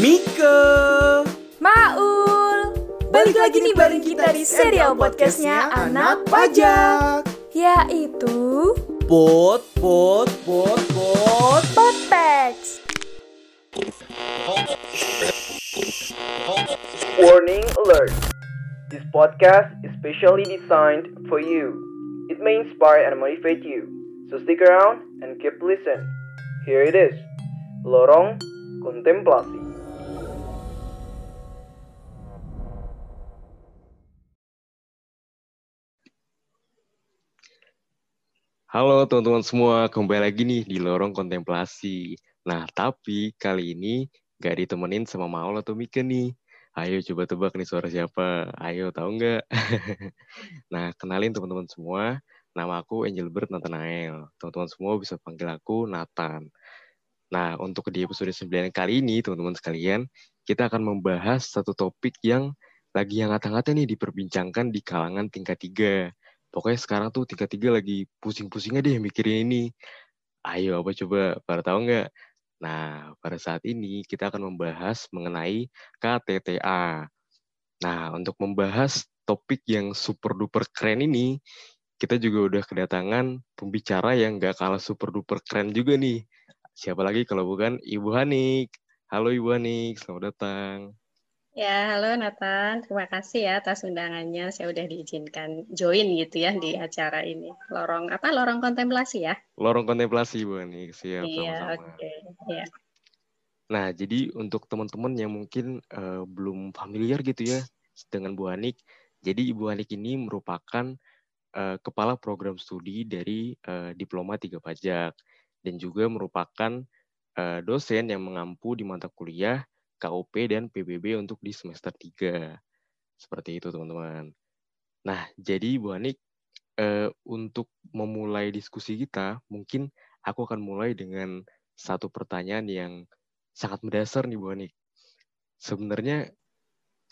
Mika Maul Balik lagi nih bareng kita di serial podcastnya Anak Pajak Yaitu Pot, pot, pot, pot Podpex Warning alert. This podcast is specially designed for you. It may inspire and motivate you. So stick around and keep listen. Here it is. Lorong Kontemplasi. Halo teman-teman semua, kembali lagi nih di Lorong Kontemplasi. Nah, tapi kali ini gak ditemenin sama Maul atau Mika nih. Ayo coba tebak nih suara siapa. Ayo, tahu nggak? nah, kenalin teman-teman semua. Nama aku Angelbert Nathanael. Teman-teman semua bisa panggil aku Nathan. Nah, untuk di episode 9 kali ini, teman-teman sekalian, kita akan membahas satu topik yang lagi yang hangat-hangatnya nih diperbincangkan di kalangan tingkat 3 pokoknya sekarang tuh tingkat tiga lagi pusing-pusingnya deh mikirin ini. Ayo, apa coba? Pada tahu nggak? Nah, pada saat ini kita akan membahas mengenai KTTA. Nah, untuk membahas topik yang super duper keren ini, kita juga udah kedatangan pembicara yang nggak kalah super duper keren juga nih. Siapa lagi kalau bukan Ibu Hanik. Halo Ibu Hanik, selamat datang. Ya, halo Nathan. Terima kasih ya atas undangannya. Saya udah diizinkan join gitu ya di acara ini. Lorong apa? Lorong kontemplasi ya? Lorong kontemplasi, Bu Ani. Siap, Iya, oke. sama-sama. Ya. Nah, jadi untuk teman-teman yang mungkin eh, belum familiar gitu ya dengan Bu Hanik, jadi Ibu Hanik ini merupakan eh, kepala program studi dari eh, Diploma Tiga Pajak dan juga merupakan eh, dosen yang mengampu di mata kuliah KUP dan PBB untuk di semester 3. Seperti itu, teman-teman. Nah, jadi Bu Hanik, eh, untuk memulai diskusi kita, mungkin aku akan mulai dengan satu pertanyaan yang sangat mendasar nih Bu Hanik. Sebenarnya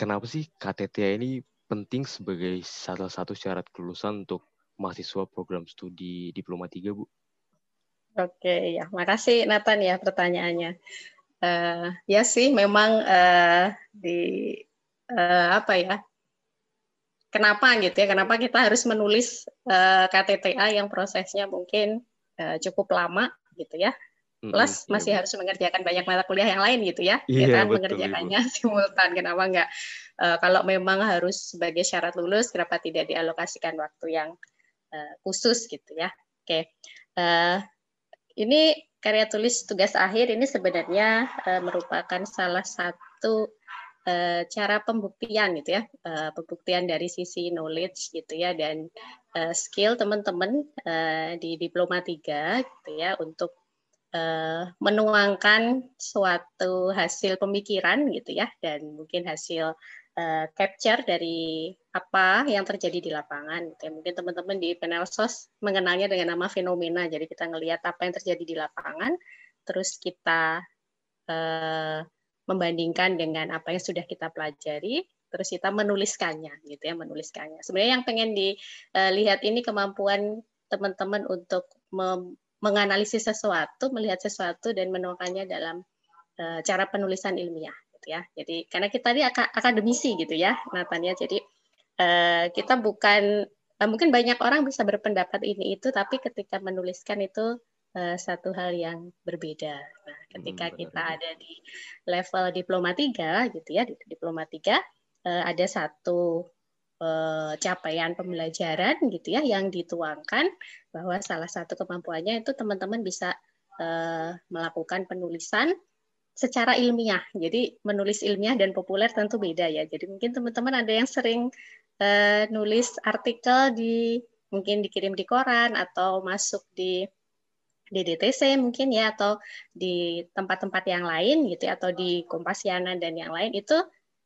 kenapa sih KTTA ini penting sebagai salah satu syarat kelulusan untuk mahasiswa program studi Diploma 3, Bu? Oke, ya. Makasih Nathan ya pertanyaannya. Eh, ya sih, memang eh, di eh, apa ya? Kenapa gitu ya? Kenapa kita harus menulis eh, KTTA yang prosesnya mungkin eh, cukup lama gitu ya? Plus iya, masih harus mengerjakan banyak mata kuliah yang lain gitu ya Iya, kita betul, mengerjakannya simultan kenapa enggak Eh, kalau memang harus sebagai syarat lulus kenapa tidak dialokasikan waktu yang eh, khusus gitu ya oke Eh, ini karya tulis tugas akhir ini sebenarnya eh, merupakan salah satu eh, cara pembuktian gitu ya Eh, pembuktian dari sisi knowledge gitu ya dan skill teman-teman di diploma 3 gitu ya untuk eh, menuangkan suatu hasil pemikiran gitu ya dan mungkin hasil eh, capture dari apa yang terjadi di lapangan gitu ya. Mungkin teman-teman di panel sos mengenalnya dengan nama fenomena. Jadi kita ngelihat apa yang terjadi di lapangan terus kita eh, membandingkan dengan apa yang sudah kita pelajari terus kita menuliskannya gitu ya menuliskannya. Sebenarnya yang pengen dilihat ini kemampuan teman-teman untuk menganalisis sesuatu, melihat sesuatu dan menuangkannya dalam eh, cara penulisan ilmiah gitu ya. Jadi karena kita ini aka- akademisi gitu ya, Nathan ya. Jadi eh, kita bukan eh, mungkin banyak orang bisa berpendapat ini itu, tapi ketika menuliskan itu eh, satu hal yang berbeda. Nah, ketika Hmm, benar, kita benar. ada di level diploma 3 gitu ya, di diploma 3 eh, ada satu capaian pembelajaran gitu ya yang dituangkan bahwa salah satu kemampuannya itu teman-teman bisa eh, melakukan penulisan secara ilmiah. Jadi menulis ilmiah dan populer tentu beda ya. Jadi mungkin teman-teman ada yang sering eh, nulis artikel di mungkin dikirim di koran atau masuk di di DTC mungkin ya atau di tempat-tempat yang lain gitu ya atau di Kompasiana dan yang lain itu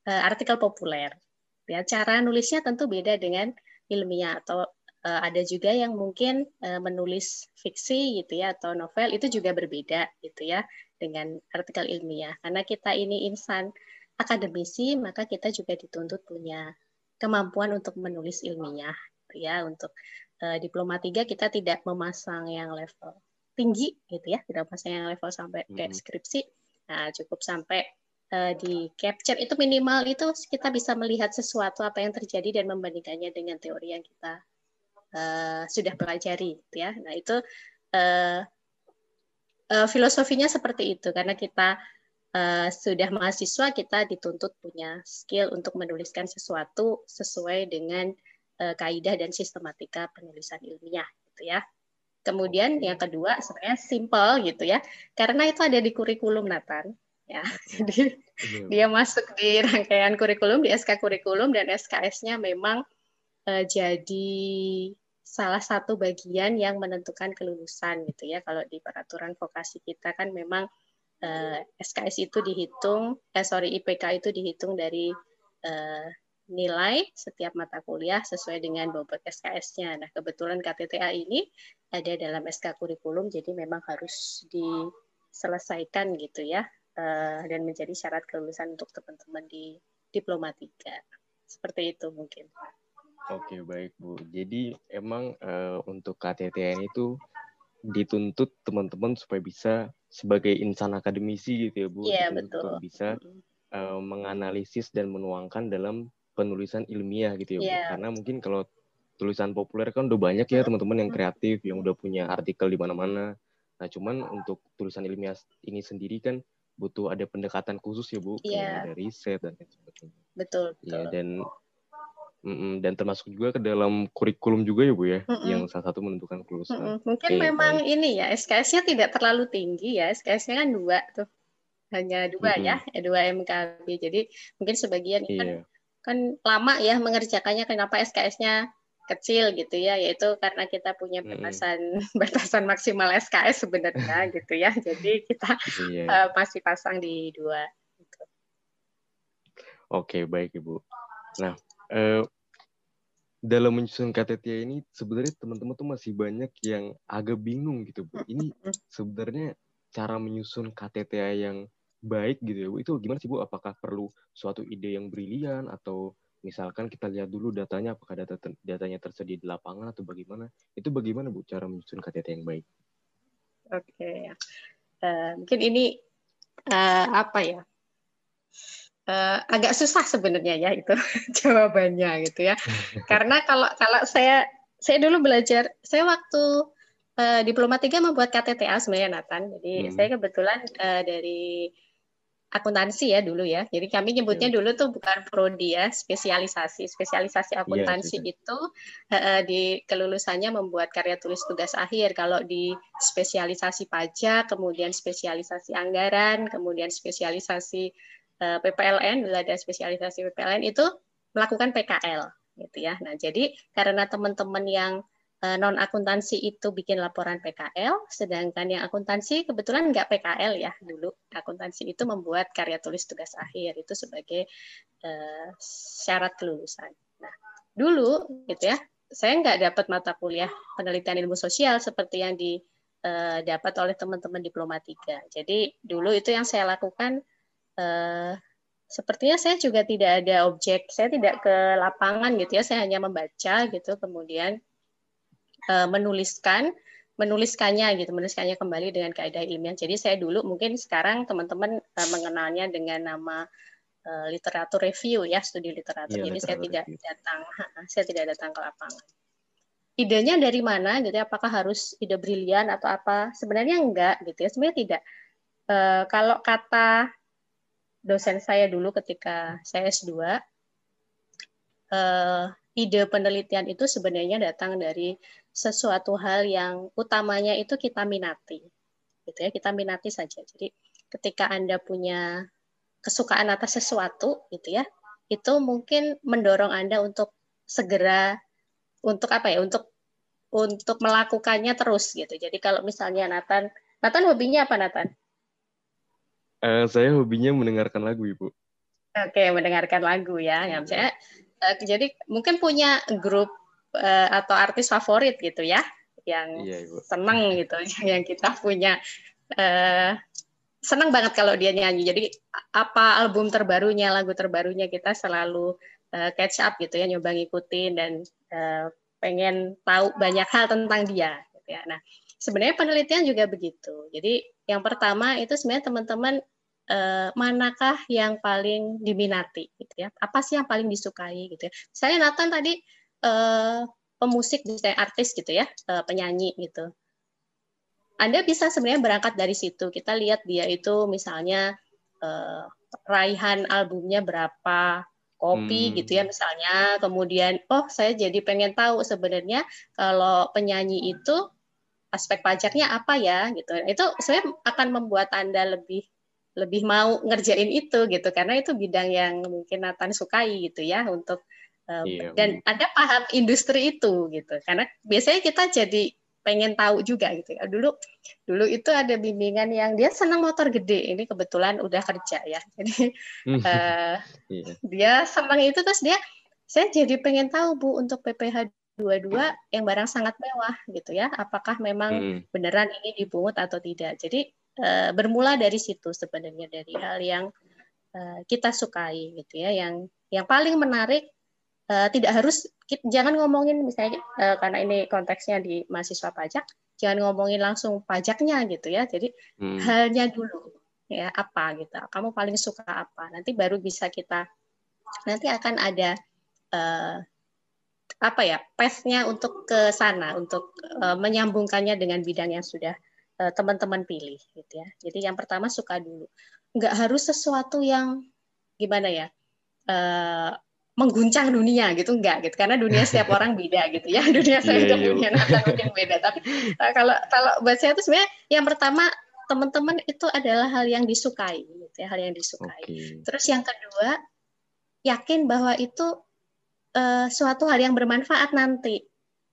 eh, artikel populer. Ya cara nulisnya tentu beda dengan ilmiah atau ada juga yang mungkin eh, menulis fiksi gitu ya atau novel itu juga berbeda gitu ya dengan artikel ilmiah. Karena kita ini insan akademisi, maka kita juga dituntut punya kemampuan untuk menulis ilmiah gitu ya. Untuk eh, diploma 3 kita tidak memasang yang level tinggi gitu ya, tidak memasang yang level sampai kayak skripsi. Nah, cukup sampai uh, di capture itu minimal itu kita bisa melihat sesuatu apa yang terjadi dan membandingkannya dengan teori yang kita uh, sudah pelajari gitu ya. Nah itu uh, uh, filosofinya seperti itu. Karena kita uh, sudah mahasiswa kita dituntut punya skill untuk menuliskan sesuatu sesuai dengan uh, kaidah dan sistematika penulisan ilmiah gitu ya. Kemudian yang kedua sebenarnya simple gitu ya, karena itu ada di kurikulum Nathan ya. Jadi dia masuk di rangkaian kurikulum di SK kurikulum dan SKS-nya memang uh, jadi salah satu bagian yang menentukan kelulusan gitu ya. Kalau di peraturan vokasi kita kan memang eh, SKS itu dihitung, eh sorry IPK itu dihitung dari uh, nilai setiap mata kuliah sesuai dengan bobot SKS-nya. Nah, kebetulan KTTA ini ada dalam SK kurikulum, jadi memang harus diselesaikan gitu ya, eh, dan menjadi syarat kelulusan untuk teman-teman di diploma 3. Seperti itu mungkin. Oke, baik Bu. Jadi emang uh, untuk KTTA ini tuh dituntut teman-teman supaya bisa sebagai insan akademisi gitu ya Bu. Iya, betul. Bisa uh, menganalisis dan menuangkan dalam penulisan ilmiah gitu ya Bu. Yeah. Karena mungkin kalau tulisan populer kan udah banyak ya teman-teman yang kreatif yang udah punya artikel di mana-mana. Nah, cuman untuk tulisan ilmiah ini sendiri kan butuh ada pendekatan khusus ya Bu, yeah. ada riset dan lain sebagainya. Betul, betul. Ya, dan mm, dan termasuk juga ke dalam kurikulum juga ya Bu ya, mm -mm. yang salah satu menentukan kelulusan. Mm -mm. Mungkin okay, memang baik. ini ya, SKS-nya tidak terlalu tinggi ya, SKS-nya kan dua tuh. Hanya dua mm -hmm. ya, dua MKB. Jadi mungkin sebagian yeah. kan iya kan lama ya mengerjakannya kenapa SKS-nya kecil gitu ya yaitu karena kita punya batasan hmm. batasan maksimal SKS sebenarnya gitu ya jadi kita yeah. uh, masih pasang di dua gitu. Oke baik ibu nah uh, dalam menyusun KTT ini sebenarnya teman-teman tuh masih banyak yang agak bingung gitu bu ini sebenarnya cara menyusun KTTA yang baik gitu ya Bu. Itu gimana sih Bu? Apakah perlu suatu ide yang brilian atau misalkan kita lihat dulu datanya apakah data datanya tersedia di lapangan atau bagaimana? Itu bagaimana Bu cara menyusun KTT yang baik? Oke. Okay. Uh, eh, mungkin ini uh, apa ya? Uh, agak susah sebenarnya ya itu jawabannya gitu ya. Karena kalau kalau saya saya dulu belajar, saya waktu uh, diploma 3 membuat KTTA sebenarnya Nathan. Jadi hmm. saya kebetulan uh, dari akuntansi ya dulu ya. Jadi kami nyebutnya yeah. dulu tuh bukan prodi ya, spesialisasi. Spesialisasi iya, akuntansi yeah, itu uh, di kelulusannya membuat karya tulis tugas akhir. Kalau di spesialisasi pajak, kemudian spesialisasi anggaran, kemudian spesialisasi PPLN, bila ada spesialisasi PPLN itu melakukan PKL gitu ya. Nah, jadi karena teman-teman yang Eh, non akuntansi itu bikin laporan PKL, sedangkan yang akuntansi kebetulan nggak PKL ya dulu. Akuntansi itu membuat karya tulis tugas akhir itu sebagai uh, syarat kelulusan. Nah, dulu gitu ya, saya nggak dapat mata kuliah penelitian ilmu sosial seperti yang didapat oleh teman-teman diploma 3. Jadi dulu itu yang saya lakukan uh, sepertinya saya juga tidak ada objek, saya tidak ke lapangan gitu ya, saya hanya membaca gitu, kemudian uh, menuliskan menuliskannya gitu, menuliskannya kembali dengan kaidah ilmiah. Jadi saya dulu mungkin sekarang teman-teman uh, mengenalnya dengan nama uh, literatur review ya, studi literatur. Ya, Jadi saya tidak review. datang, saya tidak datang ke lapangan. Idenya dari mana gitu ya? Apakah harus ide brilian atau apa? Sebenarnya enggak gitu ya. Sebenarnya tidak. Uh, kalau kata dosen saya dulu ketika saya S2, uh, ide penelitian itu sebenarnya datang dari sesuatu hal yang utamanya itu kita minati. Gitu ya, kita minati saja. Jadi ketika Anda punya kesukaan atas sesuatu gitu ya, itu mungkin mendorong Anda untuk segera untuk apa ya? Untuk untuk melakukannya terus gitu. Jadi kalau misalnya Nathan, Nathan hobinya apa Nathan? Uh, saya hobinya mendengarkan lagu, Ibu. Oke, mendengarkan lagu ya. Yang misalnya uh, jadi mungkin punya grup uh, atau artis favorit gitu ya yang iya, Ibu. seneng gitu yang kita punya uh, seneng banget kalau dia nyanyi jadi apa album terbarunya lagu terbarunya kita selalu uh, catch up gitu ya nyoba ngikutin dan uh, pengen tahu banyak hal tentang dia gitu ya nah sebenarnya penelitian juga begitu jadi yang pertama itu sebenarnya teman-teman eh, manakah yang paling diminati gitu ya? Apa sih yang paling disukai gitu ya? Saya Nathan tadi eh, pemusik misalnya artis gitu ya eh, penyanyi gitu. Anda bisa sebenarnya berangkat dari situ. Kita lihat dia itu misalnya eh, raihan albumnya berapa kopi Hmm. gitu ya misalnya. Kemudian oh saya jadi pengen tahu sebenarnya kalau penyanyi itu aspek pajaknya apa ya gitu. Itu saya akan membuat anda lebih lebih mau ngerjain itu gitu. Karena itu bidang yang mungkin Nathan sukai gitu ya untuk Iya, dan anda paham industri itu gitu. Karena biasanya kita jadi pengen tahu juga gitu ya. Dulu dulu itu ada bimbingan yang dia senang motor gede. Ini kebetulan udah kerja ya. Jadi eh, Iya. dia senang itu. Terus dia saya jadi pengen tahu Bu untuk PPH 22 yang barang sangat mewah gitu ya. Apakah memang Hmm. beneran ini dipungut atau tidak? Jadi eh, bermula dari situ sebenarnya dari hal yang eh, kita sukai gitu ya. Yang yang paling menarik eh, tidak harus kit- jangan ngomongin misalnya eh, karena ini konteksnya di mahasiswa pajak jangan ngomongin langsung pajaknya gitu ya. Jadi Hmm. halnya dulu ya apa gitu. Kamu paling suka apa? Nanti baru bisa kita nanti akan ada eh, apa ya path-nya untuk ke sana untuk eh, menyambungkannya dengan bidang yang sudah teman-teman pilih gitu ya. Jadi yang pertama suka dulu. Nggak harus sesuatu yang gimana ya eh, mengguncang dunia gitu enggak gitu. Karena dunia setiap orang beda gitu ya. Dunia saya iya. dunia Nathan mungkin beda. Tapi eh, kalau kalau buat saya itu sebenarnya yang pertama teman-teman itu adalah hal yang disukai gitu ya hal yang disukai. Oke. terus yang kedua yakin bahwa itu eh, suatu hal yang bermanfaat nanti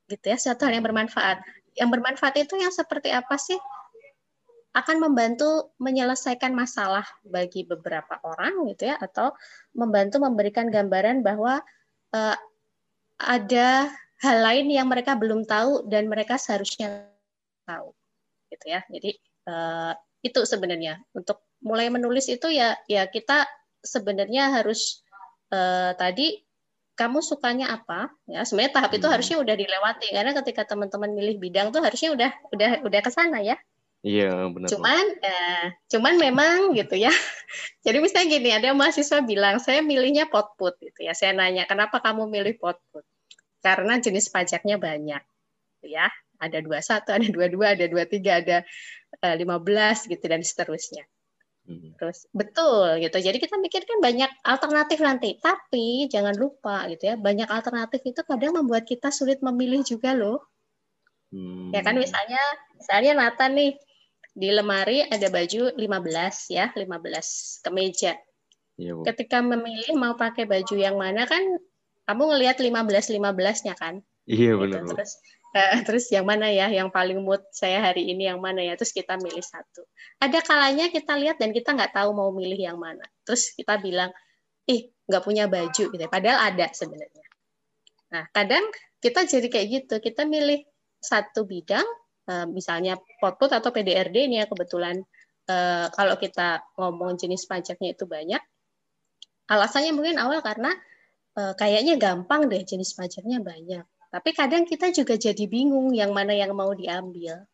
gitu ya suatu hal yang bermanfaat. Yang bermanfaat itu yang seperti apa sih akan membantu menyelesaikan masalah bagi beberapa orang gitu ya atau membantu memberikan gambaran bahwa eh, ada hal lain yang mereka belum tahu dan mereka seharusnya tahu gitu ya. Jadi eh, itu sebenarnya. Untuk mulai menulis itu ya ya kita sebenarnya harus eh, tadi kamu sukanya apa? Ya sebenarnya tahap itu Hmm. harusnya udah dilewati. Karena ketika teman-teman milih bidang tuh harusnya udah udah udah ke sana ya Iya, benar. cuman eh, cuman memang gitu ya. Jadi misalnya gini ada mahasiswa bilang saya milihnya potput gitu ya. Saya nanya kenapa kamu milih potput karena jenis pajaknya banyak gitu ya. Ada 21 ada 22 ada 23 ada eh, 15 gitu dan seterusnya. Hmm. terus betul gitu. Jadi kita mikirkan banyak alternatif nanti. Tapi jangan lupa gitu ya banyak alternatif itu kadang membuat kita sulit memilih juga loh. Hmm. Ya kan misalnya misalnya Nathan nih di lemari ada baju 15 ya, 15 kemeja. Iya, Bu. Ketika memilih mau pakai baju yang mana kan kamu ngelihat 15 15-nya kan. Iya, Gitu. benar. Terus eh, terus yang mana ya yang paling mood saya hari ini yang mana ya terus kita milih satu ada kalanya kita lihat dan kita nggak tahu mau milih yang mana terus kita bilang ih nggak punya baju gitu ya. padahal ada sebenarnya nah kadang kita jadi kayak gitu kita milih satu bidang misalnya potput atau PDRD ini ya kebetulan eh, kalau kita ngomong jenis pajaknya itu banyak alasannya mungkin awal karena eh, kayaknya gampang deh jenis pajaknya banyak tapi kadang kita juga jadi bingung yang mana yang mau diambil.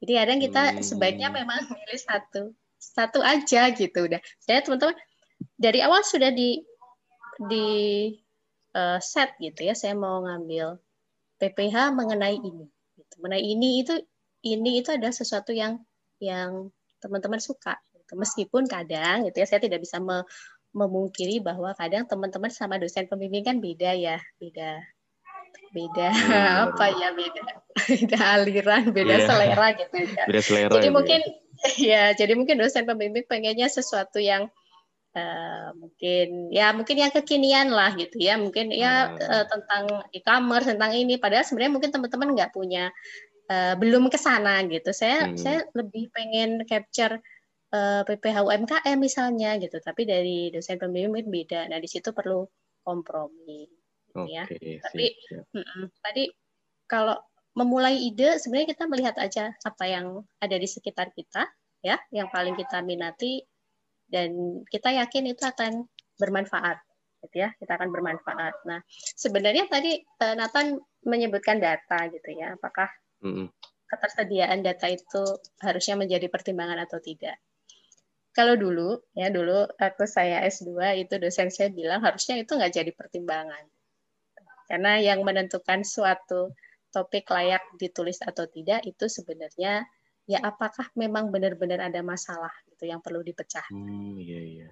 Jadi kadang kita Hmm. sebaiknya memang milih satu, satu aja gitu udah. Saya teman-teman dari awal sudah di di eh, set gitu ya. Saya mau ngambil PPH mengenai ini. Gitu. Mengenai ini itu ini itu adalah sesuatu yang yang teman-teman suka. Gitu. Meskipun kadang gitu ya saya tidak bisa me- memungkiri bahwa kadang teman-teman sama dosen pembimbing kan beda ya, beda beda Hmm, apa ya beda beda aliran beda Iya. selera gitu ya Beda selera jadi gitu mungkin ya jadi mungkin dosen pembimbing pengennya sesuatu yang eh, mungkin ya mungkin yang kekinian lah gitu ya mungkin ya Hmm. eh, tentang e-commerce tentang ini padahal sebenarnya mungkin teman-teman nggak punya eh, belum ke sana gitu saya Hmm. saya lebih pengen capture PPH UMKM misalnya gitu tapi dari dosen pembimbing beda nah di situ perlu kompromi Oke, ya. siap, Tapi- siap. Tadi kalau memulai ide sebenarnya kita melihat aja apa yang ada di sekitar kita ya, yang paling kita minati dan kita yakin itu akan bermanfaat gitu ya, kita akan bermanfaat. Nah, sebenarnya tadi eh, Nathan menyebutkan data gitu ya, apakah ketersediaan data itu harusnya menjadi pertimbangan atau tidak. kalau dulu ya dulu waktu saya S2 itu dosen saya bilang harusnya itu nggak jadi pertimbangan. Karena yang menentukan suatu topik layak ditulis atau tidak itu sebenarnya ya apakah memang benar-benar ada masalah gitu yang perlu dipecah. Hmm, iya iya.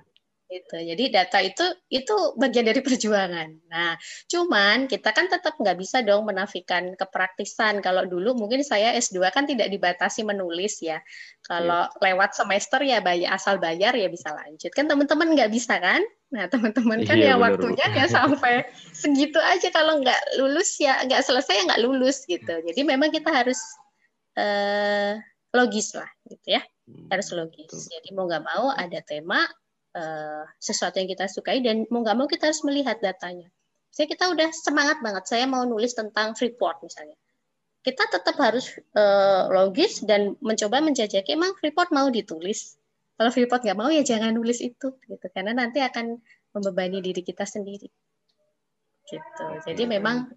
Gitu. Jadi data itu itu bagian dari perjuangan. Nah, cuman kita kan tetap nggak bisa dong menafikan kepraktisan. Kalau dulu mungkin saya S2 kan tidak dibatasi menulis ya. Kalau yeah. lewat semester ya bayar asal bayar ya bisa lanjut. Kan teman-teman nggak bisa kan? Nah, teman-teman kan yeah, ya bener, waktunya ya sampai segitu aja kalau nggak lulus ya nggak selesai ya nggak lulus gitu. Jadi memang kita harus eh, logis lah gitu ya. Hmm, harus logis. Jadi mau nggak mau ada tema uh, sesuatu yang kita sukai dan mau nggak mau kita harus melihat datanya. Saya kita udah semangat banget. Saya mau nulis tentang Freeport misalnya. Kita tetap harus uh, logis dan mencoba menjajaki emang Freeport mau ditulis. Kalau Freeport nggak mau ya jangan nulis itu, gitu. Karena nanti akan membebani diri kita sendiri. Gitu. Jadi memang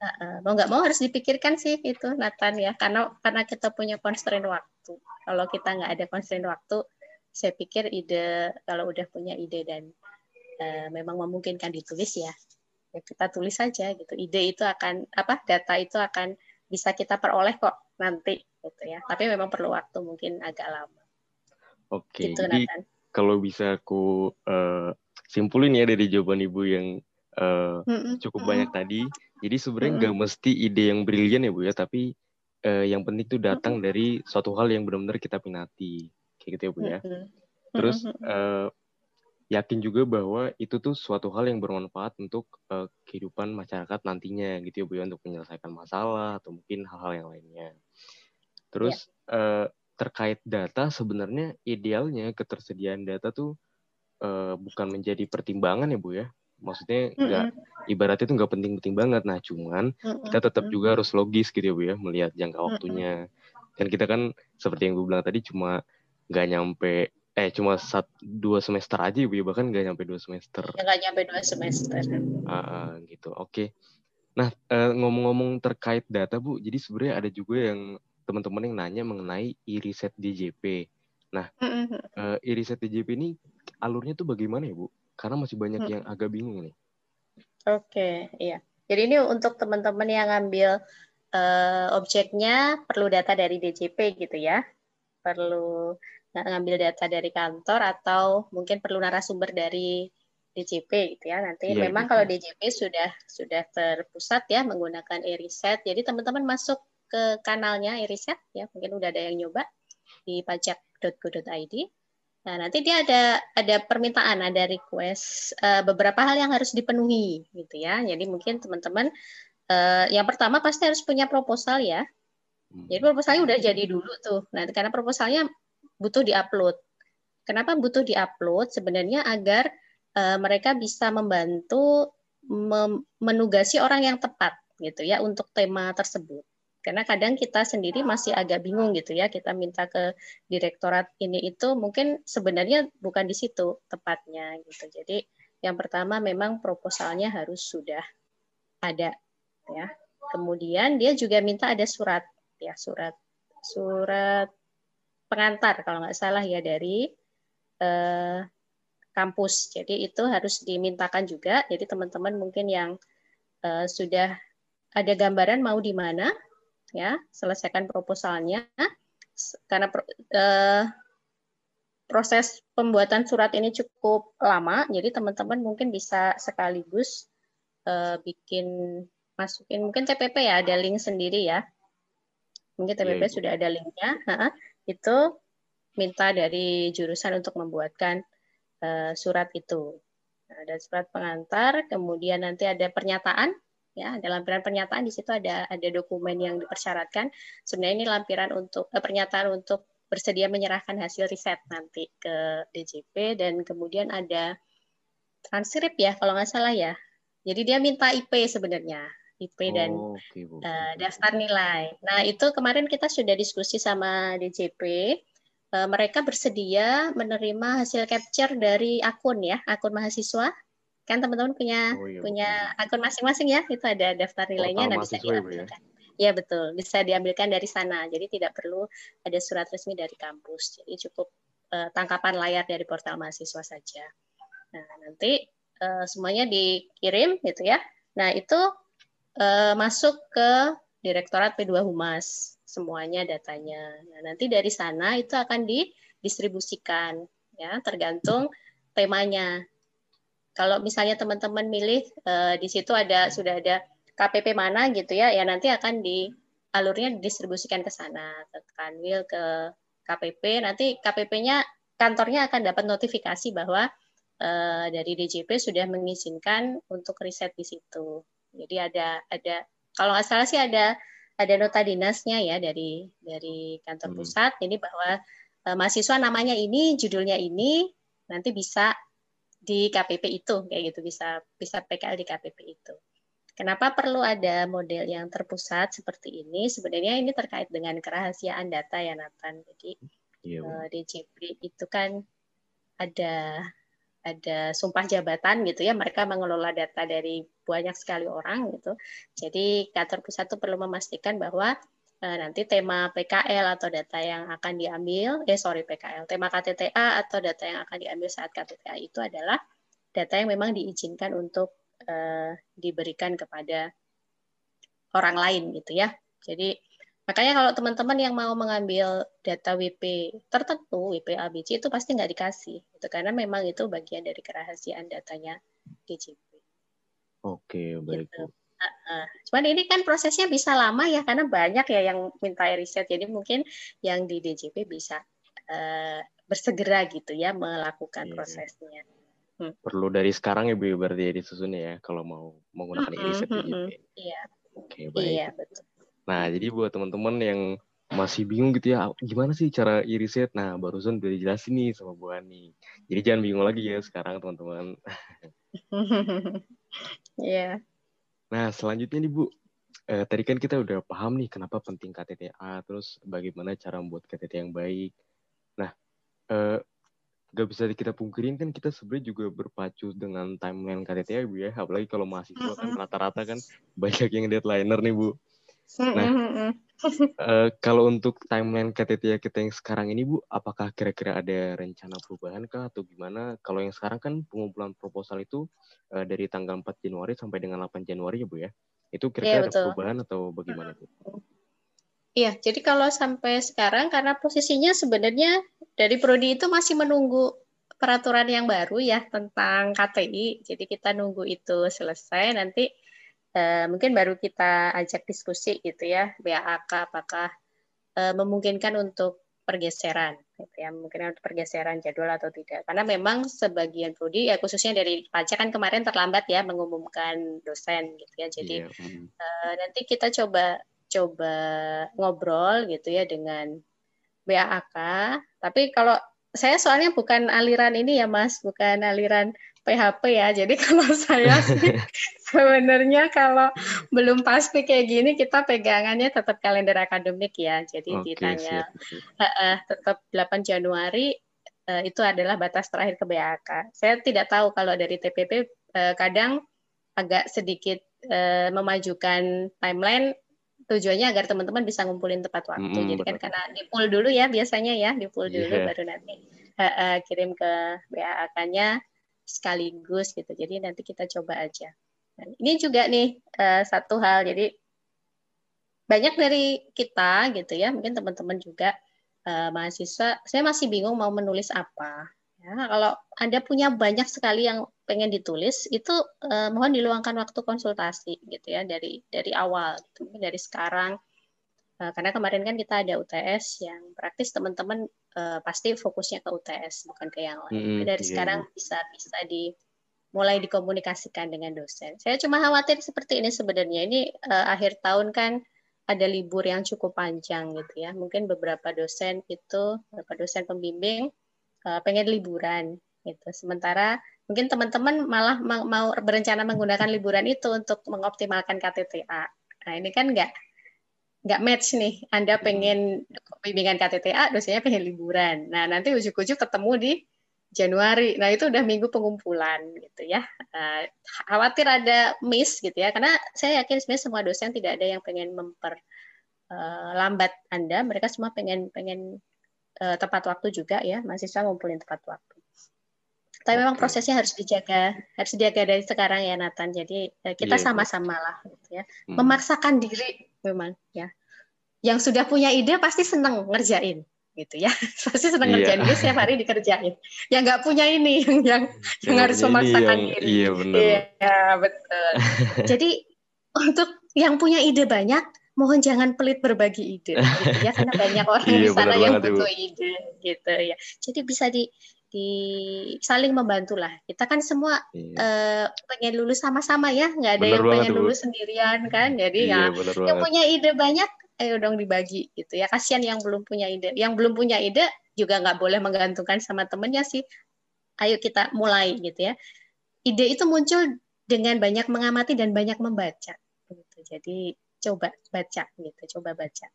uh, mau nggak mau harus dipikirkan sih itu Nathan ya. Karena karena kita punya constraint waktu. Kalau kita nggak ada constraint waktu, saya pikir ide kalau udah punya ide dan uh, memang memungkinkan ditulis ya, ya kita tulis saja gitu. Ide itu akan apa data itu akan bisa kita peroleh kok nanti gitu ya. Tapi memang perlu waktu mungkin agak lama. Oke. Gitu, jadi Nathan. kalau bisa aku uh, simpulin ya dari jawaban ibu yang uh, mm -mm. cukup mm -mm. banyak tadi. Jadi sebenarnya nggak mm -mm. mesti ide yang brilian ya bu ya, tapi uh, yang penting itu datang dari suatu hal yang benar-benar kita minati kayak gitu ya bu ya. Terus uh, yakin juga bahwa itu tuh suatu hal yang bermanfaat untuk uh, kehidupan masyarakat nantinya gitu ya bu ya untuk menyelesaikan masalah atau mungkin hal-hal yang lainnya. Terus yeah. uh, terkait data sebenarnya idealnya ketersediaan data tuh uh, bukan menjadi pertimbangan ya bu ya. Maksudnya nggak mm -hmm. ibaratnya itu nggak penting-penting banget. Nah cuman mm -hmm. kita tetap juga harus logis gitu ya bu ya melihat jangka waktunya. Mm -hmm. Kan kita kan seperti yang gue bilang tadi cuma nggak nyampe eh cuma sat, dua semester aja ibu ya bahkan nggak nyampe dua semester ya, nggak nyampe dua semester uh, gitu oke okay. nah uh, ngomong-ngomong terkait data bu jadi sebenarnya ada juga yang teman-teman yang nanya mengenai iriset DJP nah mm-hmm. uh, iriset DJP ini alurnya tuh bagaimana ya bu karena masih banyak mm-hmm. yang agak bingung nih oke okay, iya jadi ini untuk teman-teman yang ngambil uh, objeknya perlu data dari DJP gitu ya perlu ngambil data dari kantor atau mungkin perlu narasumber dari DJP gitu ya. Nanti ya, memang gitu. kalau DJP sudah sudah terpusat ya menggunakan e-riset. Jadi teman-teman masuk ke kanalnya e-riset ya, mungkin udah ada yang nyoba di pajak.go.id. Nah, nanti dia ada ada permintaan, ada request uh, beberapa hal yang harus dipenuhi gitu ya. Jadi mungkin teman-teman uh, yang pertama pasti harus punya proposal ya. Hmm. Jadi proposalnya udah jadi dulu tuh. Nah, karena proposalnya butuh diupload. Kenapa butuh diupload? Sebenarnya agar uh, mereka bisa membantu menugasi orang yang tepat gitu ya untuk tema tersebut. Karena kadang kita sendiri masih agak bingung gitu ya, kita minta ke direktorat ini itu mungkin sebenarnya bukan di situ tepatnya gitu. Jadi yang pertama memang proposalnya harus sudah ada ya. Kemudian dia juga minta ada surat ya, surat surat pengantar kalau nggak salah ya dari eh, kampus. Jadi itu harus dimintakan juga. Jadi teman-teman mungkin yang eh, sudah ada gambaran mau di mana, ya selesaikan proposalnya. Karena eh, proses pembuatan surat ini cukup lama, jadi teman-teman mungkin bisa sekaligus eh, bikin masukin mungkin TPP ya ada link sendiri ya. Mungkin TPP yeah, iya. sudah ada linknya itu minta dari jurusan untuk membuatkan uh, surat itu. Nah, ada surat pengantar, kemudian nanti ada pernyataan, ya, ada lampiran pernyataan di situ ada ada dokumen yang dipersyaratkan. Sebenarnya ini lampiran untuk eh, pernyataan untuk bersedia menyerahkan hasil riset nanti ke DJP dan kemudian ada transkrip ya kalau nggak salah ya. Jadi dia minta IP sebenarnya. IP dan oh, okay, uh, daftar nilai. Nah, itu kemarin kita sudah diskusi sama DJP. Uh, eh, mereka bersedia menerima hasil capture dari akun ya, akun mahasiswa. Kan teman-teman punya oh, iya, punya betul. akun masing-masing ya, itu ada daftar nilainya dan bisa ya? diambilkan. Ya betul, bisa diambilkan dari sana. Jadi tidak perlu ada surat resmi dari kampus. Jadi cukup uh, tangkapan layar dari portal mahasiswa saja. Nah, nanti uh, semuanya dikirim gitu ya. Nah, itu uh, masuk ke Direktorat P2 Humas semuanya datanya. Nah, nanti dari sana itu akan didistribusikan ya, tergantung temanya. Kalau misalnya teman-teman milih uh, di situ ada sudah ada KPP mana gitu ya, ya nanti akan di alurnya didistribusikan ke sana, ke Kanwil, ke KPP. Nanti KPP-nya kantornya akan dapat notifikasi bahwa uh, dari DJP sudah mengizinkan untuk riset di situ. Jadi ada ada kalau nggak salah sih ada ada nota dinasnya ya dari dari kantor hmm. pusat. Ini bahwa uh, mahasiswa namanya ini, judulnya ini, nanti bisa di KPP itu kayak gitu bisa bisa PKL di KPP itu. Kenapa perlu ada model yang terpusat seperti ini? Sebenarnya ini terkait dengan kerahasiaan data ya Nathan. Jadi iya, uh, eh, DJP itu kan ada ada sumpah jabatan gitu ya mereka mengelola data dari banyak sekali orang gitu jadi kantor pusat itu perlu memastikan bahwa nanti tema PKL atau data yang akan diambil eh sorry PKL tema KTTA atau data yang akan diambil saat KTTA itu adalah data yang memang diizinkan untuk uh, diberikan kepada orang lain gitu ya. Jadi makanya kalau teman-teman yang mau mengambil data WP tertentu, WP ABC itu pasti nggak dikasih, itu karena memang itu bagian dari kerahasiaan datanya DJP. Oke, baik. Gitu. Uh, cuman ini kan prosesnya bisa lama ya karena banyak ya yang minta riset, jadi mungkin yang di DJP bisa uh, bersegera gitu ya melakukan yeah. prosesnya. Hmm. Perlu dari sekarang ya Bu berarti ya disusunnya ya kalau mau menggunakan hmm, iriset hmm, hmm, Iya. Oke, baik. Iya, betul. Nah, jadi buat teman-teman yang masih bingung gitu ya, gimana sih cara iriset? Nah, barusan udah dijelasin nih sama Bu Ani. Jadi jangan bingung lagi ya sekarang teman-teman. Iya. Nah, selanjutnya nih Bu, eh, tadi kan kita udah paham nih kenapa penting KTTA, terus bagaimana cara membuat KTT yang baik. Nah, eh, gak bisa kita pungkirin kan kita sebenarnya juga berpacu dengan timeline KTT ya Bu ya. Apalagi kalau mahasiswa kan rata-rata kan banyak yang deadlineer nih Bu. Nah uh, kalau untuk timeline KTT kita yang sekarang ini Bu apakah kira-kira ada rencana perubahan kah atau gimana kalau yang sekarang kan pengumpulan proposal itu uh, dari tanggal 4 Januari sampai dengan 8 Januari ya Bu ya itu kira-kira ya, ada perubahan atau bagaimana Bu? Iya, jadi kalau sampai sekarang karena posisinya sebenarnya dari prodi itu masih menunggu peraturan yang baru ya tentang KTI. Jadi kita nunggu itu selesai nanti eh, mungkin baru kita ajak diskusi gitu ya BAK apakah eh, memungkinkan untuk pergeseran gitu ya mungkin untuk pergeseran jadwal atau tidak karena memang sebagian prodi ya khususnya dari pajak kan kemarin terlambat ya mengumumkan dosen gitu ya jadi yeah. uh, nanti kita coba coba ngobrol gitu ya dengan BAK. Tapi kalau saya soalnya bukan aliran ini ya Mas, bukan aliran PHP ya. Jadi kalau saya sih sebenarnya kalau belum pasti kayak gini kita pegangannya tetap kalender akademik ya. Jadi okay, ditanya uh, uh, tetap 8 Januari uh, itu adalah batas terakhir ke BAK. Saya tidak tahu kalau dari TPP uh, kadang agak sedikit uh, memajukan timeline tujuannya agar teman-teman bisa ngumpulin tepat waktu. Mm, Jadi kan karena di pool dulu ya biasanya ya, di pool dulu yeah. baru nanti uh, uh, kirim ke BAK-nya sekaligus gitu. Jadi nanti kita coba aja. Dan ini juga nih uh, satu hal. Jadi banyak dari kita gitu ya, mungkin teman-teman juga uh, mahasiswa, saya masih bingung mau menulis apa. Ya, kalau Anda punya banyak sekali yang pengen ditulis, itu eh, mohon diluangkan waktu konsultasi gitu ya dari dari awal, gitu. dari sekarang. Karena kemarin kan kita ada UTS yang praktis teman-teman eh, pasti fokusnya ke UTS bukan ke yang lain. Hmm, dari iya. sekarang bisa bisa di mulai dikomunikasikan dengan dosen. Saya cuma khawatir seperti ini sebenarnya. Ini eh, akhir tahun kan ada libur yang cukup panjang gitu ya. Mungkin beberapa dosen itu, beberapa dosen pembimbing uh, pengen liburan gitu. Sementara mungkin teman-teman malah mau berencana menggunakan liburan itu untuk mengoptimalkan KTTA. Nah ini kan nggak nggak match nih. Anda hmm. pengen bimbingan KTTA, dosennya pengen liburan. Nah nanti ujuk-ujuk ketemu di Januari. Nah itu udah minggu pengumpulan gitu ya. Uh, khawatir ada miss gitu ya. Karena saya yakin sebenarnya semua dosen tidak ada yang pengen memper uh, lambat Anda. Mereka semua pengen pengen uh, tepat waktu juga ya, mahasiswa ngumpulin tepat waktu. Tapi memang prosesnya harus dijaga, harus dijaga dari sekarang ya Nathan. Jadi uh, kita iya, sama-sama lah, gitu ya, hmm. memaksakan diri memang ya. Yang sudah punya ide pasti senang ngerjain gitu ya. Pasti senang iya. ngerjain. Dia setiap hari dikerjain. Yang nggak punya ini yang yang, yang harus memaksakan yang, diri. iya benar. Iya betul. Jadi untuk yang punya ide banyak mohon jangan pelit berbagi ide gitu ya. Karena banyak orang iya, di sana yang butuh ibu. ide gitu ya. Jadi bisa di di saling membantu lah kita kan semua iya. uh, pengen lulus sama-sama ya. Nggak ada bener yang pengen lulus sendirian kan. Jadi iya, ya yang punya ide banyak ayo dong dibagi gitu ya. Kasihan yang belum punya ide. Yang belum punya ide juga nggak boleh menggantungkan sama temennya sih. Ayo kita mulai gitu ya. Ide itu muncul dengan banyak mengamati dan banyak membaca gitu. Jadi coba baca gitu coba baca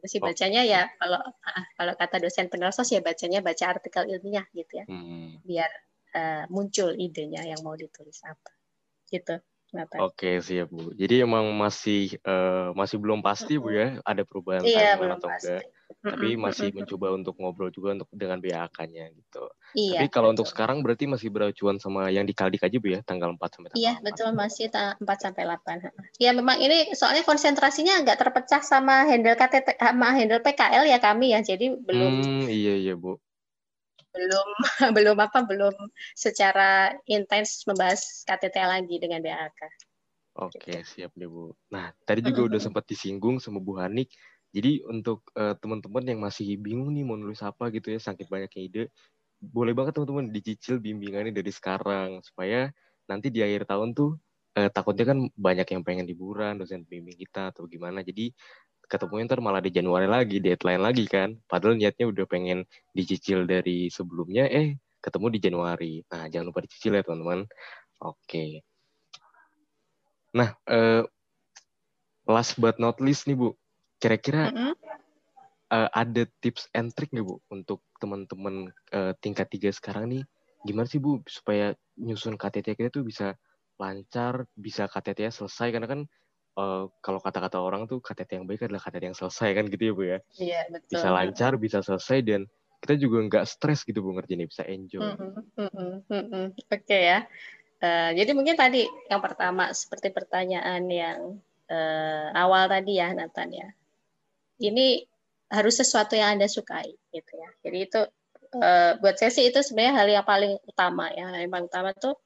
itu sih bacanya ya kalau kalau kata dosen penersos ya bacanya baca artikel ilmiah gitu ya hmm. biar uh, muncul idenya yang mau ditulis apa gitu Oke siap bu. Jadi emang masih uh, masih belum pasti bu ya ada perubahan iya, belum atau pasti. enggak. Tapi masih mencoba untuk ngobrol juga untuk dengan BAK-nya gitu. Iya, Tapi kalau betul. untuk sekarang berarti masih beracuan sama yang di Kaldik aja bu ya tanggal 4 sampai tanggal Iya 4. betul masih 4 sampai 8. Iya memang ini soalnya konsentrasinya nggak terpecah sama handle KTT sama handle PKL ya kami ya. Jadi belum. Hmm, iya iya bu belum belum apa belum secara intens membahas KTT lagi dengan BAK. Oke, gitu. siap deh Bu. Nah, tadi juga udah sempat disinggung sama Bu Hanik. Jadi untuk uh, teman-teman yang masih bingung nih mau nulis apa gitu ya, sakit banyaknya ide, boleh banget teman-teman dicicil bimbingannya dari sekarang supaya nanti di akhir tahun tuh uh, takutnya kan banyak yang pengen liburan dosen bimbing kita atau gimana. Jadi ketemunya ntar malah di Januari lagi, deadline lagi kan. Padahal niatnya udah pengen dicicil dari sebelumnya, eh ketemu di Januari. Nah, jangan lupa dicicil ya teman-teman. Oke. Nah, uh, last but not least nih Bu, kira-kira mm -hmm. uh, ada tips and trick nih Bu untuk teman-teman uh, tingkat tiga sekarang nih, gimana sih Bu supaya nyusun KTT kita tuh bisa lancar, bisa KTT selesai? Karena kan uh, kalau kata-kata orang tuh KTT yang baik adalah KTT yang selesai kan gitu ya bu ya? Iya betul. Bisa lancar bisa selesai dan kita juga nggak stres gitu bu ngerti nih bisa enjoy. Mm -hmm, mm -hmm, mm -hmm. oke okay, ya. Uh, jadi mungkin tadi yang pertama seperti pertanyaan yang uh, awal tadi ya Nathan ya ini harus sesuatu yang anda sukai gitu ya. Jadi itu uh, buat saya sih itu sebenarnya hal yang paling utama ya. Yang paling utama tuh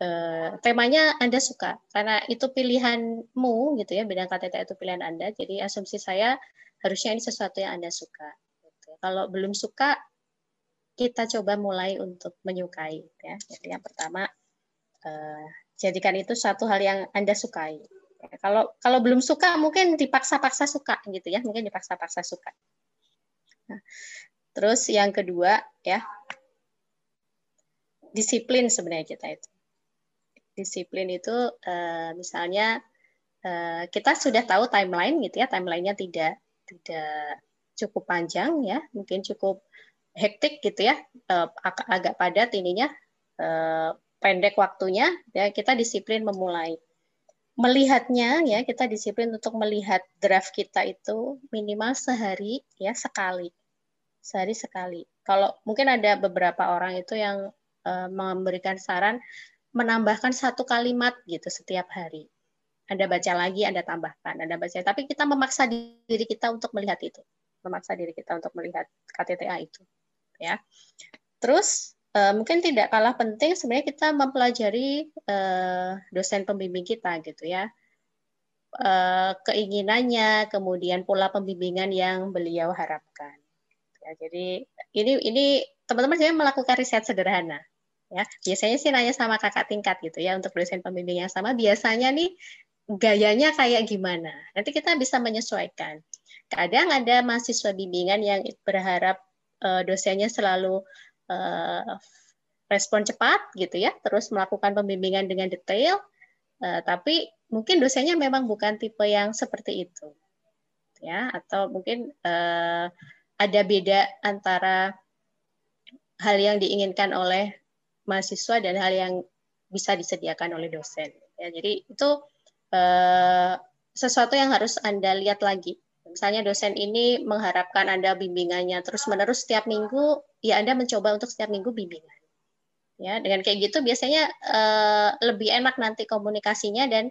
Uh, temanya Anda suka. Karena itu pilihanmu gitu ya. Bidang KTT itu pilihan Anda. Jadi asumsi saya harusnya ini sesuatu yang Anda suka gitu. kalau belum suka kita coba mulai untuk menyukai ya. Jadi yang pertama uh, jadikan itu satu hal yang Anda sukai. ya, kalau kalau belum suka mungkin dipaksa-paksa suka gitu ya. Mungkin dipaksa-paksa suka. Nah, terus yang kedua ya. Disiplin sebenarnya kita itu. Disiplin itu uh, misalnya uh, kita sudah tahu timeline gitu ya, timelinenya tidak tidak cukup panjang ya, mungkin cukup hektik gitu ya, ag agak padat ininya, pendek waktunya, ya. Kita disiplin memulai. Melihatnya ya, kita disiplin untuk melihat draft kita itu minimal sehari ya sekali, sehari sekali. Kalau mungkin ada beberapa orang itu yang uh, memberikan saran menambahkan satu kalimat gitu setiap hari. Anda baca lagi, Anda tambahkan, Anda baca. Tapi kita memaksa diri kita untuk melihat itu, memaksa diri kita untuk melihat KTTA itu, ya. Terus uh, mungkin tidak kalah penting sebenarnya kita mempelajari uh, dosen pembimbing kita gitu ya, uh, keinginannya, kemudian pola pembimbingan yang beliau harapkan. Ya, jadi ini ini teman-teman saya melakukan riset sederhana ya. Biasanya sih nanya sama kakak tingkat gitu ya untuk dosen pembimbing yang sama. Biasanya nih gayanya kayak gimana? Nanti kita bisa menyesuaikan. Kadang ada mahasiswa bimbingan yang berharap dosennya selalu uh, respon cepat gitu ya terus melakukan pembimbingan dengan detail uh, tapi mungkin dosennya memang bukan tipe yang seperti itu ya atau mungkin uh, ada beda antara hal yang diinginkan oleh mahasiswa dan hal yang bisa disediakan oleh dosen. Ya, jadi itu eh, sesuatu yang harus anda lihat lagi Misalnya dosen ini mengharapkan Anda bimbingannya terus-menerus setiap minggu, ya Anda mencoba untuk setiap minggu bimbingan. Ya, dengan kayak gitu biasanya uh, lebih enak nanti komunikasinya dan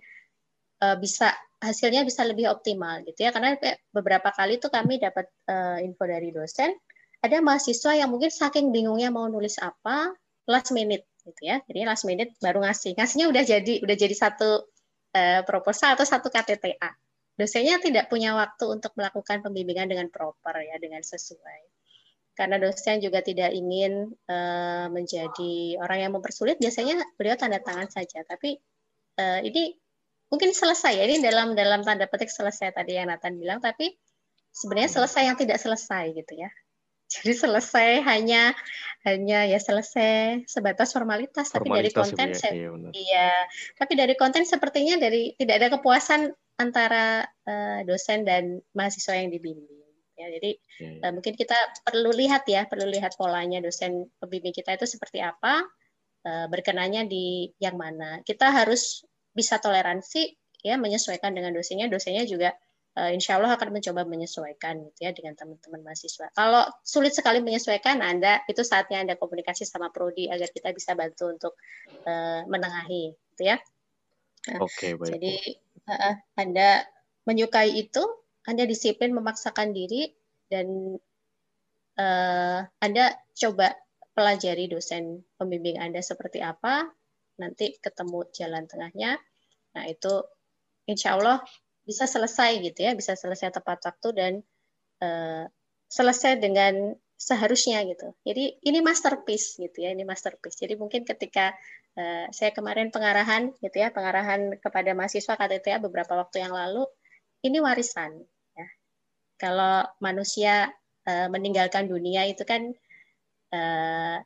uh, bisa hasilnya bisa lebih optimal gitu ya. Karena beberapa kali tuh kami dapat uh, info dari dosen, ada mahasiswa yang mungkin saking bingungnya mau nulis apa, last minute gitu ya. Jadi last minute baru ngasih. Ngasihnya udah jadi udah jadi satu uh, proposal atau satu KTTA dosennya tidak punya waktu untuk melakukan pembimbingan dengan proper ya dengan sesuai. Karena dosen juga tidak ingin uh, menjadi orang yang mempersulit. Biasanya beliau tanda tangan saja. Tapi uh, ini mungkin selesai ya. Ini dalam dalam tanda petik selesai tadi yang Nathan bilang. Tapi sebenarnya selesai yang tidak selesai gitu ya. Jadi selesai hanya hanya ya selesai sebatas formalitas, formalitas tapi dari konten ya, iya, iya. Tapi dari konten sepertinya dari tidak ada kepuasan antara uh, dosen dan mahasiswa yang dibimbing. Ya, jadi ya. Uh, mungkin kita perlu lihat ya, perlu lihat polanya dosen pembimbing kita itu seperti apa, uh, berkenanya di yang mana. Kita harus bisa toleransi ya menyesuaikan dengan dosennya, dosennya juga uh, insya Allah akan mencoba menyesuaikan gitu ya dengan teman-teman mahasiswa. Kalau sulit sekali menyesuaikan, Anda itu saatnya Anda komunikasi sama prodi agar kita bisa bantu untuk uh, menengahi, gitu ya. Nah, Oke, okay, baik. Jadi Anda menyukai itu, Anda disiplin memaksakan diri dan uh, Anda coba pelajari dosen pembimbing Anda seperti apa, nanti ketemu jalan tengahnya. Nah, itu insya Allah bisa selesai gitu ya, bisa selesai tepat waktu dan uh, selesai dengan seharusnya gitu. Jadi ini masterpiece gitu ya, ini masterpiece. Jadi mungkin ketika uh, saya kemarin pengarahan gitu ya, pengarahan kepada mahasiswa KTTA beberapa waktu yang lalu, ini warisan ya. Kalau manusia uh, meninggalkan dunia itu kan uh,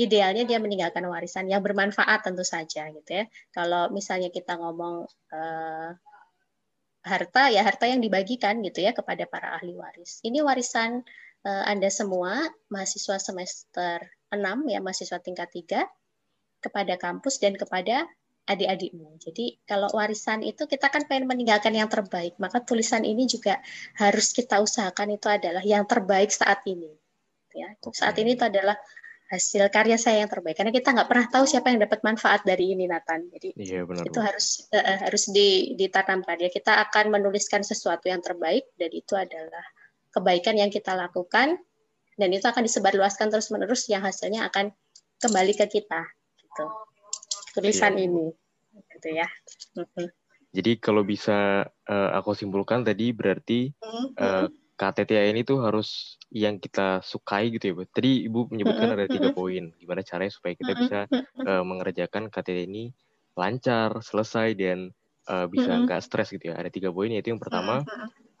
idealnya dia meninggalkan warisan yang bermanfaat tentu saja gitu ya. Kalau misalnya kita ngomong uh, harta ya harta yang dibagikan gitu ya kepada para ahli waris. Ini warisan uh, Anda semua mahasiswa semester 6 ya mahasiswa tingkat 3 kepada kampus dan kepada adik-adikmu. Jadi kalau warisan itu kita kan pengen meninggalkan yang terbaik, maka tulisan ini juga harus kita usahakan itu adalah yang terbaik saat ini. Ya, saat ini itu adalah hasil karya saya yang terbaik karena kita nggak pernah tahu siapa yang dapat manfaat dari ini Nathan jadi iya, benar, itu benar. harus uh, harus di, ditanamkan ya kita akan menuliskan sesuatu yang terbaik dan itu adalah kebaikan yang kita lakukan dan itu akan disebarluaskan terus menerus yang hasilnya akan kembali ke kita gitu. Tulisan iya. ini gitu ya. Jadi kalau bisa uh, aku simpulkan tadi berarti uh, KTTA ini tuh harus yang kita sukai gitu ya, Bu. Tadi Ibu menyebutkan ada tiga poin, gimana caranya supaya kita bisa uh, mengerjakan KTTA ini lancar, selesai dan uh, bisa nggak stres gitu ya. Ada tiga poin yaitu yang pertama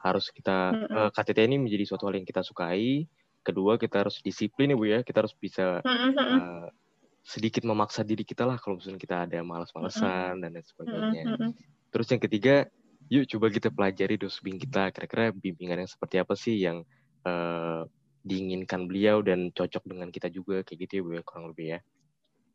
harus kita uh, KTTA ini menjadi suatu hal yang kita sukai. Kedua kita harus disiplin ya Bu ya, kita harus bisa uh, sedikit memaksa diri kita lah kalau misalnya kita ada malas-malesan dan lain sebagainya. Terus yang ketiga yuk coba kita pelajari dosbing kita kira-kira bimbingan yang seperti apa sih yang uh, diinginkan beliau dan cocok dengan kita juga kayak gitu ya Bu ya kurang lebih ya.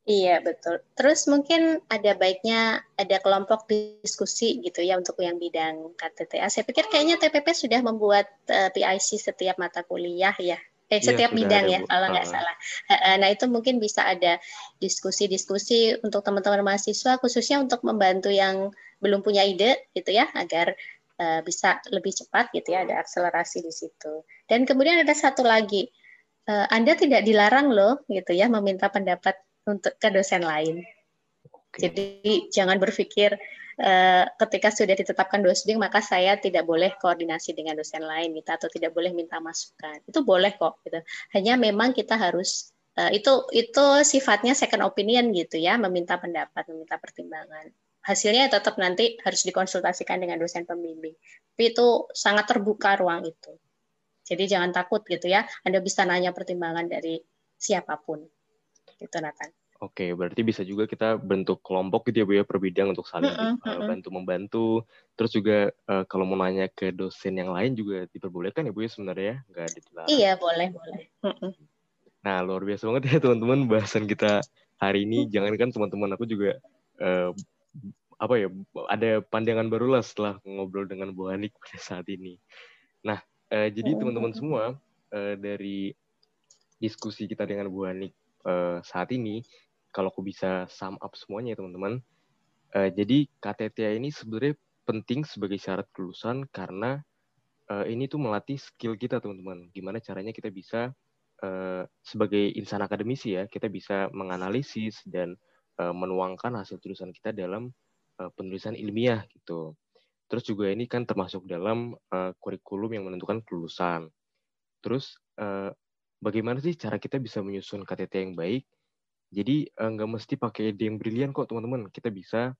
Iya betul. Terus mungkin ada baiknya ada kelompok diskusi gitu ya untuk yang bidang KTTA. Saya pikir kayaknya TPP sudah membuat uh, eh, PIC setiap mata kuliah ya. Eh, iya, setiap ya, bidang ya kalau nggak uh. salah. Nah itu mungkin bisa ada diskusi-diskusi untuk teman-teman mahasiswa khususnya untuk membantu yang belum punya ide gitu ya agar uh, bisa lebih cepat gitu ya ada akselerasi di situ. Dan kemudian ada satu lagi uh, Anda tidak dilarang loh gitu ya meminta pendapat untuk ke dosen lain. Jadi jangan berpikir uh, ketika sudah ditetapkan dosbing maka saya tidak boleh koordinasi dengan dosen lain gitu atau tidak boleh minta masukan. Itu boleh kok gitu. Hanya memang kita harus uh, itu itu sifatnya second opinion gitu ya, meminta pendapat, meminta pertimbangan hasilnya tetap nanti harus dikonsultasikan dengan dosen pembimbing. Tapi itu sangat terbuka ruang itu. Jadi jangan takut gitu ya. Anda bisa nanya pertimbangan dari siapa pun. Gitu Nathan. Oke, berarti bisa juga kita bentuk kelompok gitu ya Bu ya per bidang untuk saling mm -hmm. bantu membantu. Terus juga uh, kalau mau nanya ke dosen yang lain juga diperbolehkan ya Bu ya sebenarnya ya, nggak dilarang. Iya boleh boleh. Mm -hmm. Nah luar biasa banget ya teman-teman bahasan kita hari ini. Jangan kan teman-teman aku juga uh, apa ya ada pandangan baru lah setelah ngobrol dengan Bu Hanik pada saat ini. Nah, uh, jadi teman-teman semua uh, dari diskusi kita dengan Bu Anik uh, saat ini, kalau aku bisa sum up semuanya ya teman-teman, uh, jadi KTTA ini sebenarnya penting sebagai syarat kelulusan karena uh, ini tuh melatih skill kita teman-teman. Gimana caranya kita bisa uh, sebagai insan akademisi ya, kita bisa menganalisis dan uh, menuangkan hasil tulisan kita dalam uh, penulisan ilmiah gitu. Terus juga ini kan termasuk dalam uh, kurikulum yang menentukan kelulusan. Terus uh, bagaimana sih cara kita bisa menyusun KTT yang baik? Jadi nggak uh, mesti pakai ide yang brilian kok teman-teman. Kita bisa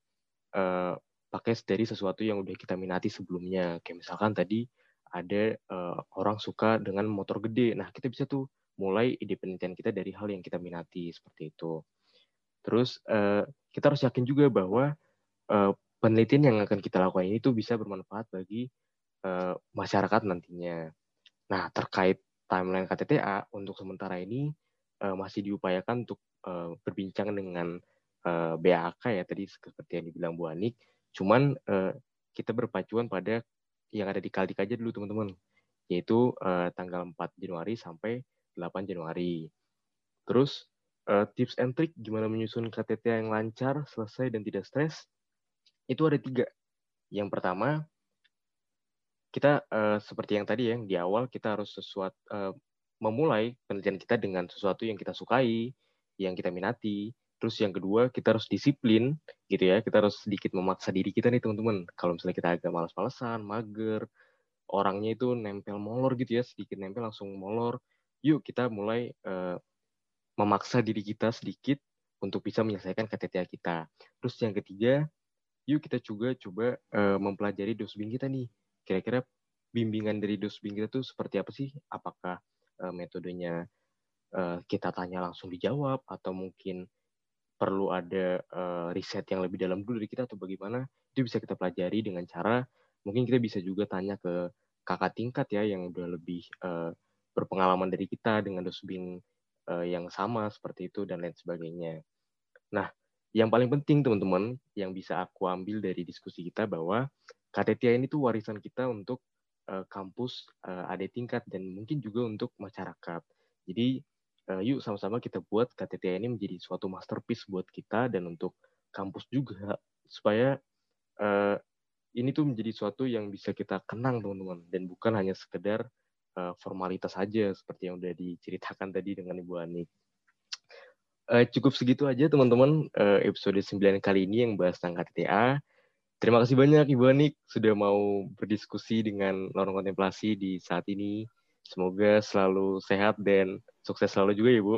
uh, pakai dari sesuatu yang udah kita minati sebelumnya. Kayak misalkan tadi ada uh, orang suka dengan motor gede. Nah kita bisa tuh mulai ide penelitian kita dari hal yang kita minati seperti itu. Terus uh, kita harus yakin juga bahwa uh, penelitian yang akan kita lakukan ini tuh bisa bermanfaat bagi uh, masyarakat nantinya. Nah, terkait timeline KTTA untuk sementara ini uh, masih diupayakan untuk uh, berbincang dengan uh, BAK ya tadi seperti yang dibilang Bu Anik. Cuman uh, kita berpacuan pada yang ada di Kaldik aja dulu teman-teman, yaitu uh, tanggal 4 Januari sampai 8 Januari. Terus uh, tips and trick gimana menyusun KTTA yang lancar, selesai dan tidak stres itu ada tiga. Yang pertama, kita uh, seperti yang tadi ya, di awal kita harus sesuatu uh, memulai penelitian kita dengan sesuatu yang kita sukai, yang kita minati. Terus yang kedua, kita harus disiplin, gitu ya. Kita harus sedikit memaksa diri kita nih teman-teman. Kalau misalnya kita agak malas-malesan, mager, orangnya itu nempel molor gitu ya, sedikit nempel langsung molor. Yuk kita mulai uh, memaksa diri kita sedikit untuk bisa menyelesaikan KTTA kita. Terus yang ketiga, yuk kita juga coba uh, mempelajari dosbing kita nih. Kira-kira bimbingan dari dosbing kita tuh seperti apa sih? Apakah uh, metodenya uh, kita tanya langsung dijawab atau mungkin perlu ada uh, riset yang lebih dalam dulu dari kita atau bagaimana? Itu bisa kita pelajari dengan cara mungkin kita bisa juga tanya ke kakak tingkat ya yang udah lebih uh, berpengalaman dari kita dengan dosbing uh, yang sama seperti itu dan lain sebagainya. Nah, yang paling penting teman-teman yang bisa aku ambil dari diskusi kita bahwa KTTA ini tuh warisan kita untuk uh, kampus uh, ada tingkat dan mungkin juga untuk masyarakat. Jadi uh, yuk sama-sama kita buat KTTA ini menjadi suatu masterpiece buat kita dan untuk kampus juga supaya uh, ini tuh menjadi suatu yang bisa kita kenang teman-teman dan bukan hanya sekedar uh, formalitas saja seperti yang udah diceritakan tadi dengan Ibu Anik. Uh, cukup segitu aja teman-teman uh, episode 9 kali ini yang bahas tentang KTTA. Terima kasih banyak Ibu Anik sudah mau berdiskusi dengan lorong kontemplasi di saat ini. Semoga selalu sehat dan sukses selalu juga ya Bu.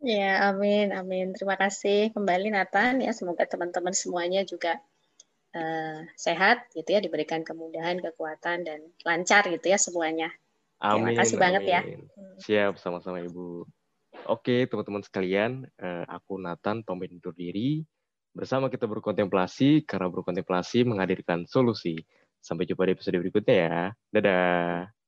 Ya, amin, amin. Terima kasih kembali Nathan. Ya, semoga teman-teman semuanya juga uh, sehat gitu ya, diberikan kemudahan, kekuatan dan lancar gitu ya semuanya. Amin. Terima kasih amin. banget ya. Siap, sama-sama Ibu. Oke, teman-teman sekalian, eh, aku Nathan pamit undur diri. Bersama kita berkontemplasi, karena berkontemplasi menghadirkan solusi. Sampai jumpa di episode berikutnya ya. Dadah.